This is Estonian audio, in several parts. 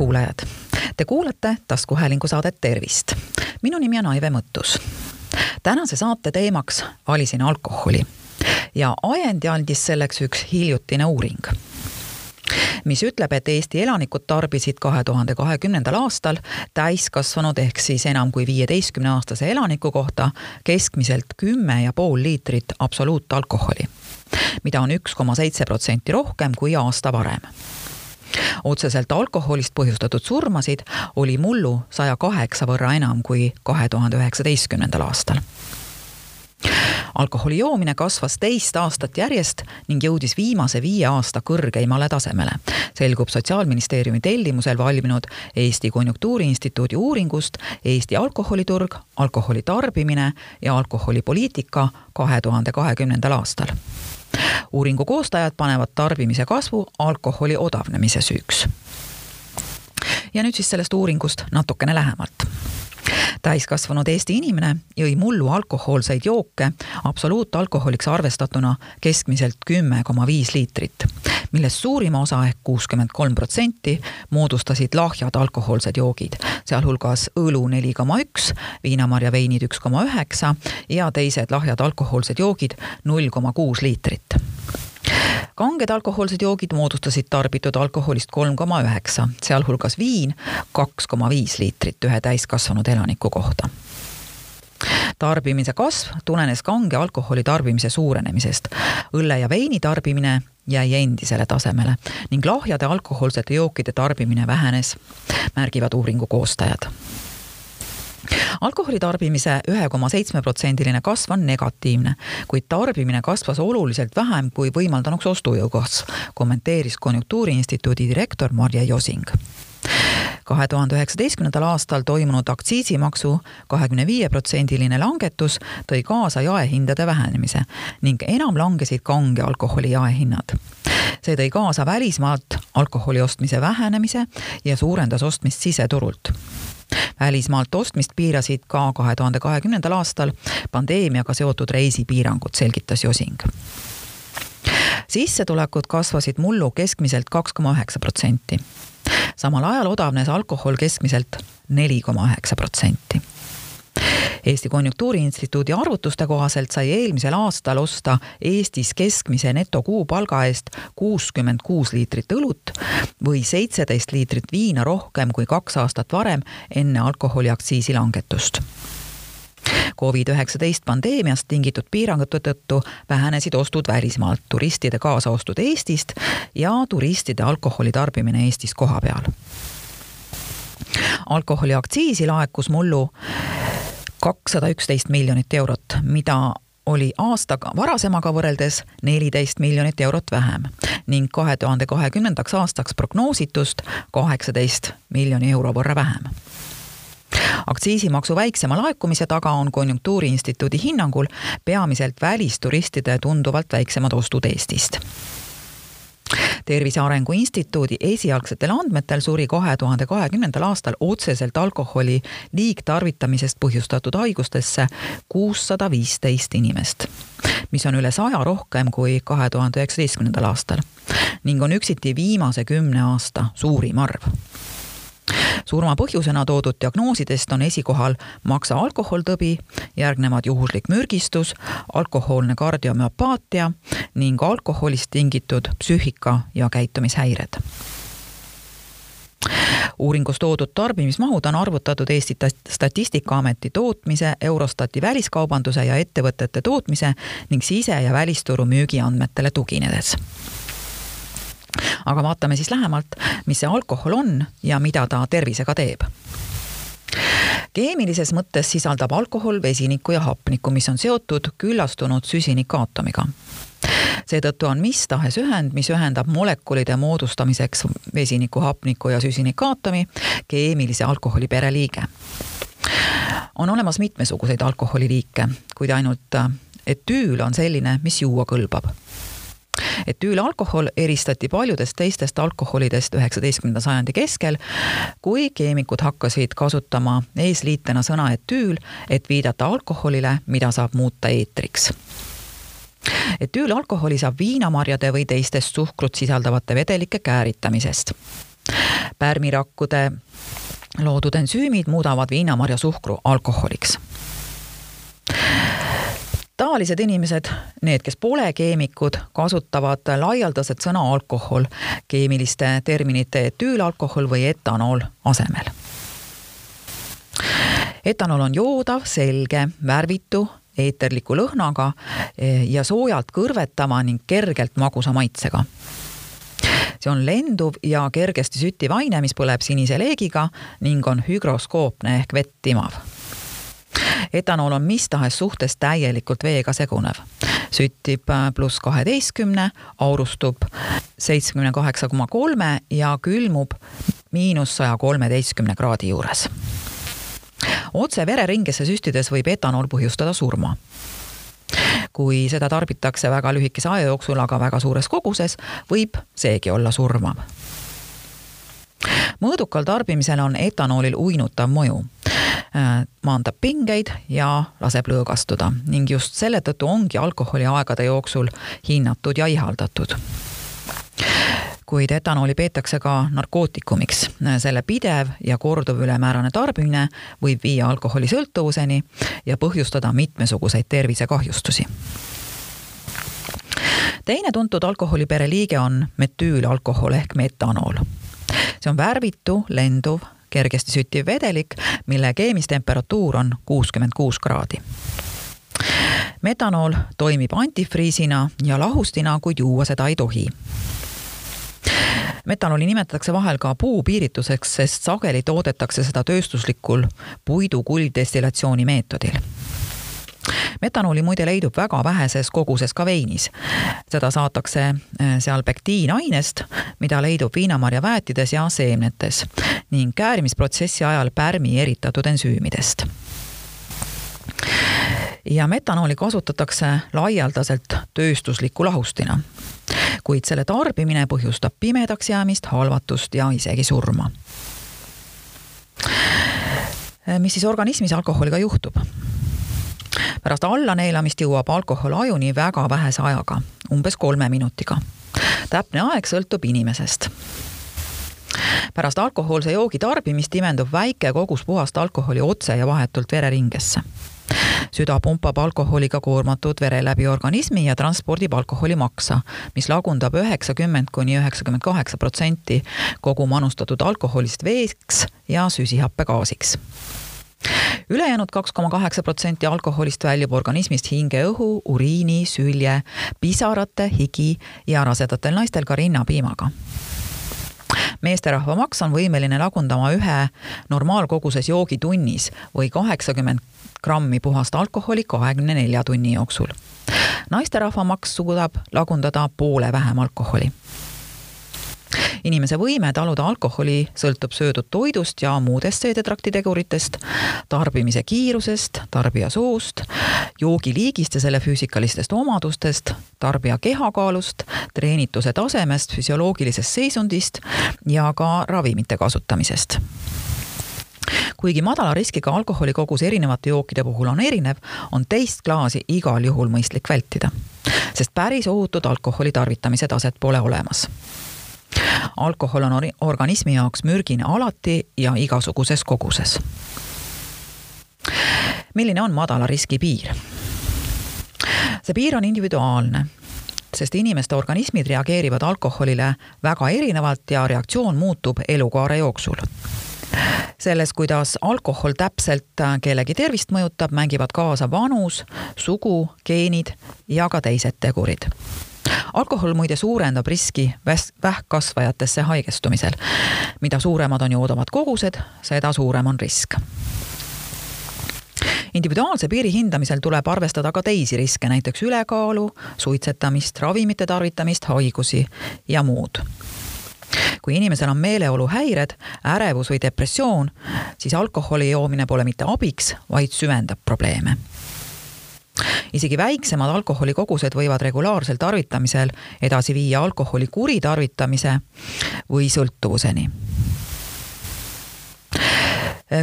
kuulajad, te kuulate taskuhäälingu saadet Tervist. minu nimi on Aive Mõttus. tänase saate teemaks valisin alkoholi ja ajendi andis selleks üks hiljutine uuring mis ütleb, et Eesti elanikud tarbisid kahe tuhande kahekümnendal aastal täiskasvanud ehk siis enam kui viieteistkümne aastase elaniku kohta keskmiselt kümme ja pool liitrit absoluutalkoholi, mida on üks koma seitse protsenti rohkem kui aasta varem otseselt alkoholist põhjustatud surmasid oli mullu saja kaheksa võrra enam kui kahe tuhande üheksateistkümnendal aastal. Alkoholi joomine kasvas teist aastat järjest ning jõudis viimase viie aasta kõrgeimale tasemele, selgub Sotsiaalministeeriumi tellimusel valminud Eesti Konjunktuuriinstituudi uuringust Eesti alkoholiturg, alkoholi tarbimine ja alkoholipoliitika kahe tuhande kahekümnendal aastal uuringu koostajad panevad tarbimise kasvu alkoholi odavnemise süüks. ja nüüd siis sellest uuringust natukene lähemalt täiskasvanud Eesti inimene jõi mullu alkohoolseid jooke absoluutalkoholiks arvestatuna keskmiselt kümme koma viis liitrit, millest suurima osa ehk kuuskümmend kolm protsenti moodustasid lahjad alkohoolsed joogid, sealhulgas õlu neli koma üks, viinamarja veinid üks koma üheksa ja teised lahjad alkohoolsed joogid null koma kuus liitrit. Kanged alkohoolsed joogid moodustasid tarbitud alkoholist kolm koma üheksa, sealhulgas viin kaks koma viis liitrit ühe täiskasvanud elaniku kohta tarbimise kasv tulenes kange alkoholi tarbimise suurenemisest. õlle ja veini tarbimine jäi endisele tasemele ning lahjade alkohoolsete jookide tarbimine vähenes, märgivad uuringu koostajad alkoholi tarbimise ühe koma seitsme protsendiline kasv on negatiivne, kuid tarbimine kasvas oluliselt vähem kui võimaldanuks ostujõu kasv, kommenteeris Konjunktuuriinstituudi direktor Marje Josing kahe tuhande üheksateistkümnendal aastal toimunud aktsiisimaksu kahekümne viie protsendiline langetus tõi kaasa jaehindade vähenemise ning enam langesid kange alkoholi jaehinnad. see tõi kaasa välismaalt alkoholi ostmise vähenemise ja suurendas ostmist siseturult välismaalt ostmist piirasid ka kahe tuhande kahekümnendal aastal pandeemiaga seotud reisipiirangud, selgitas Josing sissetulekud kasvasid mullu keskmiselt kaks koma üheksa protsenti. Samal ajal odavnes alkohol keskmiselt neli koma üheksa protsenti. Eesti Konjunktuuriinstituudi arvutuste kohaselt sai eelmisel aastal osta Eestis keskmise netokuupalga eest kuuskümmend kuus liitrit õlut või seitseteist liitrit viina rohkem kui kaks aastat varem enne alkoholiaktsiisi langetust Covid-19 pandeemiast tingitud piirangute tõttu vähenesid ostud välismaalt, turistide kaasaostud Eestist ja turistide alkoholi tarbimine Eestis kohapeal. alkoholiaktsiisi laekus mullu kakssada üksteist miljonit eurot, mida oli aastaga varasemaga võrreldes neliteist miljonit eurot vähem ning kahe tuhande kahekümnendaks aastaks prognoositust kaheksateist miljoni euro võrra vähem aktsiisimaksu väiksema laekumise taga on Konjunktuuriinstituudi hinnangul peamiselt välisturistide tunduvalt väiksemad ostud Eestist. Tervise Arengu Instituudi esialgsetel andmetel suri kahe tuhande kahekümnendal aastal otseselt alkoholi liigtarvitamisest põhjustatud haigustesse kuussada viisteist inimest, mis on üle saja rohkem kui kahe tuhande üheksateistkümnendal aastal ning on üksiti viimase kümne aasta suurim arv surma põhjusena toodud diagnoosidest on esikohal maksa alkoholtõbi, järgnevad juhuslik mürgistus, alkohoolne kardiomüopaatia ning alkoholist tingitud psüühika- ja käitumishäired. Uuringus toodud tarbimismahud on arvutatud Eesti Statistikaameti tootmise, Eurostati väliskaubanduse ja ettevõtete tootmise ning sise- ja välisturu müügiandmetele tuginedes aga vaatame siis lähemalt, mis see alkohol on ja mida ta tervisega teeb keemilises mõttes sisaldab alkohol vesinikku ja hapnikku, mis on seotud küllastunud süsinikaatomiga. seetõttu on mis tahes ühend, mis ühendab molekulide moodustamiseks vesiniku, hapniku ja süsinikaatomi, keemilise alkoholi pereliige. on olemas mitmesuguseid alkoholiliike, kuid ainult etüül on selline, mis juua kõlbab etüülalkohol eristati paljudest teistest alkoholidest üheksateistkümnenda sajandi keskel, kui keemikud hakkasid kasutama eesliitena sõna etüül, et viidata alkoholile, mida saab muuta eetriks. Etüülalkoholi saab viinamarjade või teistest suhkrut sisaldavate vedelike kääritamisest. Pärmirakkude loodud ensüümid muudavad viinamarja suhkru alkoholiks tavalised inimesed, need, kes pole keemikud, kasutavad laialdaselt sõna alkohol keemiliste terminite etüülalkohol või etanool asemel. etanool on joodav, selge, värvitu, eeterliku lõhnaga eh, ja soojalt kõrvetama ning kergelt magusa maitsega see on lenduv ja kergesti süttiv aine, mis põleb sinise leegiga ning on hügroskoopne ehk vett timav etanool on mis tahes suhtes täielikult veega segunev. süttib äh, pluss kaheteistkümne, aurustub seitsmekümne kaheksa koma kolme ja külmub miinus saja kolmeteistkümne kraadi juures. otse vereringesse süstides võib etanool põhjustada surma kui seda tarbitakse väga lühikese aja jooksul, aga väga suures koguses, võib seegi olla surmav. mõõdukal tarbimisel on etanoolil uinutav mõju maandab pingeid ja laseb lõõgastuda ning just selle tõttu ongi alkoholi aegade jooksul hinnatud ja ihaldatud kuid etanooli peetakse ka narkootikumiks. selle pidev ja korduv ülemäärane tarbimine võib viia alkoholisõltuvuseni ja põhjustada mitmesuguseid tervisekahjustusi. teine tuntud alkoholipere liige on metüülalkohol ehk metanool. see on värvitu, lenduv, kergesti süttiv vedelik, mille keemistemperatuur on kuuskümmend kuus kraadi metanool toimib antifriisina ja lahustina, kuid juua seda ei tohi. metanooli nimetatakse vahel ka puupiirituseks, sest sageli toodetakse seda tööstuslikul puidu kuldestillatsiooni meetodil metanooli muide leidub väga väheses koguses ka veinis. seda saadakse äh, seal pektiinainest, mida leidub viinamarja väetides ja seemnetes ning käärimisprotsessi ajal pärmi eritatud ensüümidest ja metanooli kasutatakse laialdaselt tööstusliku lahustina. kuid selle tarbimine põhjustab pimedaks jäämist, halvatust ja isegi surma. Äh, mis siis organismis alkoholiga juhtub? Pärast allaneelamist jõuab alkohol ajuni väga vähese ajaga, umbes kolme minutiga. täpne aeg sõltub inimesest pärast alkohoolse joogi tarbimist imendub väike kogus puhast alkoholi otse ja vahetult vereringesse. süda pumpab alkoholiga koormatud vere läbi organismi ja transpordib alkoholi maksa, mis lagundab üheksakümmend kuni üheksakümmend kaheksa protsenti kogu manustatud alkoholist veeks ja süsihappegaasiks ülejäänud kaks koma kaheksa protsenti alkoholist väljub organismist hingeõhu, uriini, sülje, pisarate, higi ja rasedatel naistel ka rinnapiimaga meesterahva maks on võimeline lagundama ühe normaalkoguses joogi tunnis või kaheksakümmend grammi puhast alkoholi kahekümne nelja tunni jooksul. naisterahva maks suudab lagundada poole vähem alkoholi inimese võime taluda alkoholi sõltub söödud toidust ja muudest seedetrakti teguritest, tarbimise kiirusest, tarbija soost, joogiliigist ja selle füüsikalistest omadustest, tarbija kehakaalust, treenituse tasemest, füsioloogilisest seisundist ja ka ravimite kasutamisest. Kuigi madala riskiga alkoholi kogus erinevate jookide puhul on erinev, on teist klaasi igal juhul mõistlik vältida, sest päris ohutut alkoholi tarvitamise taset pole olemas alkohol on organismi jaoks mürgine alati ja igasuguses koguses. milline on madala riski piir? see piir on individuaalne, sest inimeste organismid reageerivad alkoholile väga erinevalt ja reaktsioon muutub elukaare jooksul selles, kuidas alkohol täpselt kellegi tervist mõjutab, mängivad kaasa vanus, sugu, geenid ja ka teised tegurid alkohol muide suurendab riski vähkkasvajatesse haigestumisel. mida suuremad on joodavad kogused, seda suurem on risk. Individuaalse piiri hindamisel tuleb arvestada ka teisi riske, näiteks ülekaalu, suitsetamist, ravimite tarvitamist, haigusi ja muud. Kui inimesel on meeleoluhäired, ärevus või depressioon, siis alkoholi joomine pole mitte abiks, vaid süvendab probleeme isegi väiksemad alkoholikogused võivad regulaarsel tarvitamisel edasi viia alkoholi kuritarvitamise või sõltuvuseni.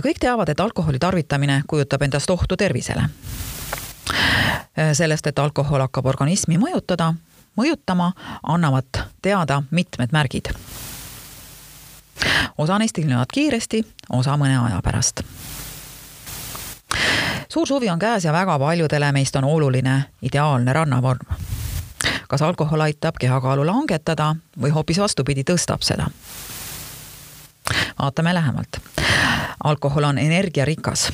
Kõik teavad, et alkoholi tarvitamine kujutab endast ohtu tervisele. sellest, et alkohol hakkab organismi mõjutada, mõjutama, annavad teada mitmed märgid. Osa neist ilmuvad kiiresti, osa mõne aja pärast suur suvi on käes ja väga paljudele meist on oluline ideaalne rannavorm. kas alkohol aitab kehakaalu langetada või hoopis vastupidi, tõstab seda? vaatame lähemalt. alkohol on energiarikas.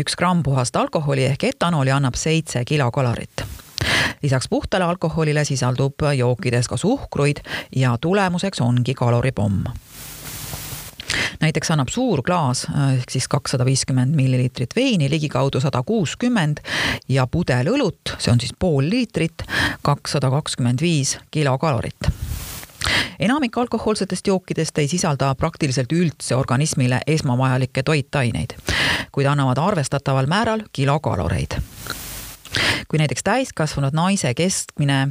üks gramm puhast alkoholi ehk etanooli annab seitse kilokalorit lisaks puhtale alkoholile sisaldub jookides ka suhkruid ja tulemuseks ongi kaloripomm näiteks annab suur klaas ehk siis kakssada viiskümmend milliliitrit veini ligikaudu sada kuuskümmend ja pudel õlut, see on siis pool liitrit, kakssada kakskümmend viis kilokalorit. Enamik alkohoolsetest jookidest ei sisalda praktiliselt üldse organismile esmavajalikke toitaineid, kuid annavad arvestataval määral kilokaloreid kui näiteks täiskasvanud naise keskmine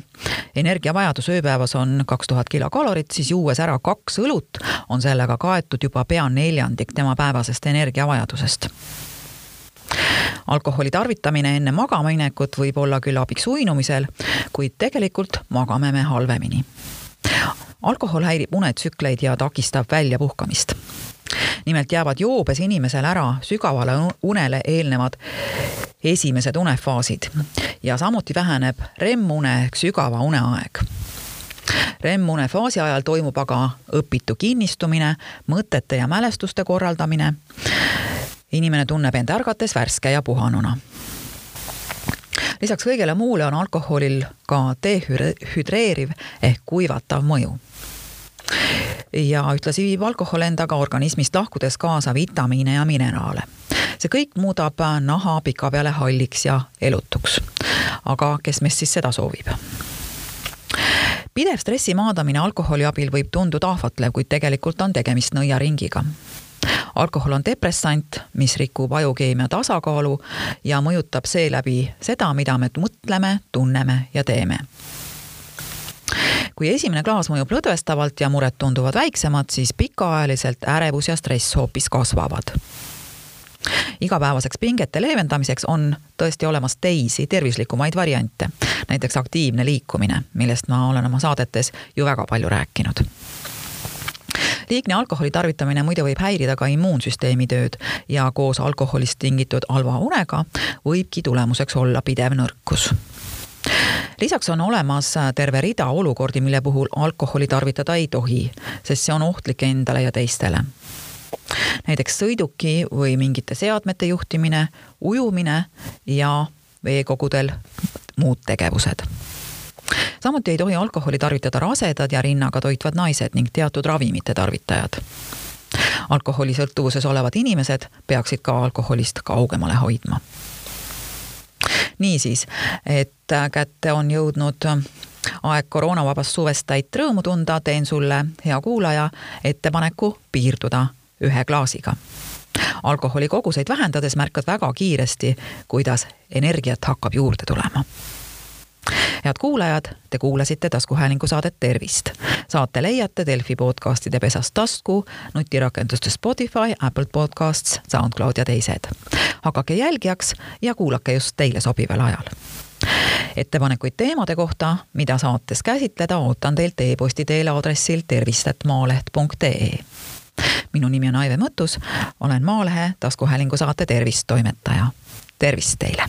energiavajadus ööpäevas on kaks tuhat kilokalorit, siis juues ära kaks õlut, on sellega kaetud juba pea neljandik tema päevasest energiavajadusest alkoholi tarvitamine enne magama minekut võib olla küll abiks uinumisel, kuid tegelikult magame me halvemini. alkohol häirib unetsükleid ja takistab väljapuhkamist nimelt jäävad joobes inimesel ära sügavale unele eelnevad esimesed unefaasid ja samuti väheneb REM-une ehk sügava une aeg REM-une faasi ajal toimub aga õpitu kinnistumine, mõtete ja mälestuste korraldamine. inimene tunneb end ärgates värske ja puhanuna. lisaks kõigele muule on alkoholil ka dehüdreeriv ehk kuivatav mõju ja ühtlasi viib alkohol endaga organismist lahkudes kaasa vitamiine ja mineraale. see kõik muudab naha pikapeale halliks ja elutuks. aga kes meist siis seda soovib? pidev stressi maadamine alkoholi abil võib tunduda ahvatlev, kuid tegelikult on tegemist nõiaringiga alkohol on depressant, mis rikub ajukeemia tasakaalu ja mõjutab seeläbi seda, mida me mõtleme, tunneme ja teeme kui esimene klaas mõjub lõdvestavalt ja mured tunduvad väiksemad, siis pikaajaliselt ärevus ja stress hoopis kasvavad. Igapäevaseks pingete leevendamiseks on tõesti olemas teisi tervislikumaid variante, näiteks aktiivne liikumine, millest ma olen oma saadetes ju väga palju rääkinud. Liigne alkoholi tarvitamine muide võib häirida ka immuunsüsteemi tööd ja koos alkoholist tingitud halva unega võibki tulemuseks olla pidev nõrkus lisaks on olemas terve rida olukordi, mille puhul alkoholi tarvitada ei tohi, sest see on ohtlik endale ja teistele. näiteks sõiduki või mingite seadmete juhtimine, ujumine ja veekogudel muud tegevused samuti ei tohi alkoholi tarvitada rasedad ja rinnaga toitvad naised ning teatud ravimite tarvitajad. alkoholisõltuvuses olevad inimesed peaksid ka alkoholist kaugemale hoidma niisiis, et kätte on jõudnud aeg koroonavabast suvest täit rõõmu tunda, teen sulle, hea kuulaja, ettepaneku piirduda ühe klaasiga. alkoholi koguseid vähendades märkad väga kiiresti, kuidas energiat hakkab juurde tulema head kuulajad, te kuulasite taskuhäälingu saadet Tervist. saate leiate Delfi podcastide pesast tasku, nutirakenduste Spotify, Apple Podcasts, SoundCloud ja teised. hakake jälgijaks ja kuulake just teile sobival ajal ettepanekuid teemade kohta, mida saates käsitleda, ootan teilt e-posti teel aadressil tervist.maaleht.ee minu nimi on Aive Mõttus, olen Maalehe taskuhäälingu saate Tervist toimetaja. tervist teile